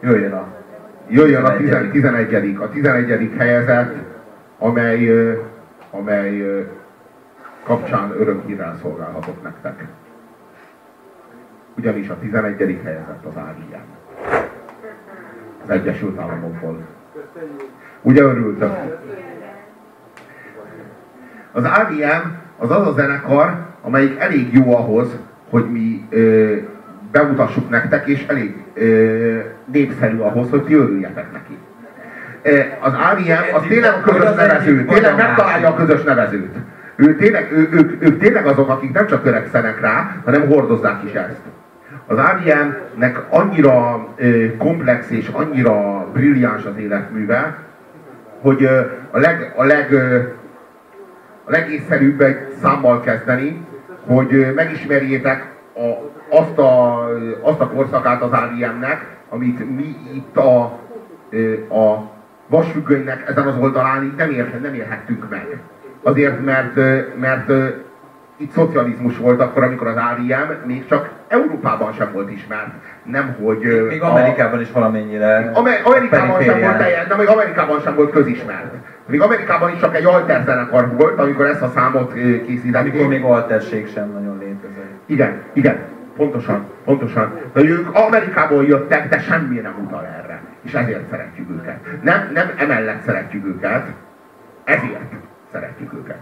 Jöjjön a... Jöjjön a 11. A 11. helyezett, amely, amely kapcsán örökhírrel szolgálhatok nektek. Ugyanis a 11. helyezett az AIM. Az Egyesült Államokból. Ugye örültök? Az AIM az az a zenekar, amelyik elég jó ahhoz, hogy mi ö, bemutassuk nektek, és elég ö, népszerű ahhoz, hogy ti örüljetek neki. Az AVM az tényleg a közös nevező, tényleg megtalálja a közös nevezőt. Ő tényleg, ő, ők, ők tényleg azok, akik nem csak törekszenek rá, hanem hordozzák is ezt. Az AVM-nek annyira ö, komplex és annyira brilliáns az életműve, hogy ö, a, leg, a, leg, ö, a legészszerűbb egy számmal kezdeni, hogy megismerjétek a, azt, a, azt a korszakát az AVM-nek, amit mi itt a, a vasfüggönynek ezen az oldalán így nem, ér, nem érhettünk meg. Azért, mert, mert itt szocializmus volt akkor, amikor az ARIM még csak Európában sem volt ismert. Nem, hogy... Még Amerikában a, is valamennyire... Amer, Amerikában sem volt teljes, de még Amerikában sem volt közismert. Még Amerikában is csak egy alter zenekar volt, amikor ezt a számot készítették. Amikor még alterség sem nagyon létezett. Igen, igen, pontosan, pontosan. De ők Amerikából jöttek, de semmi nem utal erre. És ezért szeretjük őket. Nem, nem emellett szeretjük őket, ezért szeretjük őket.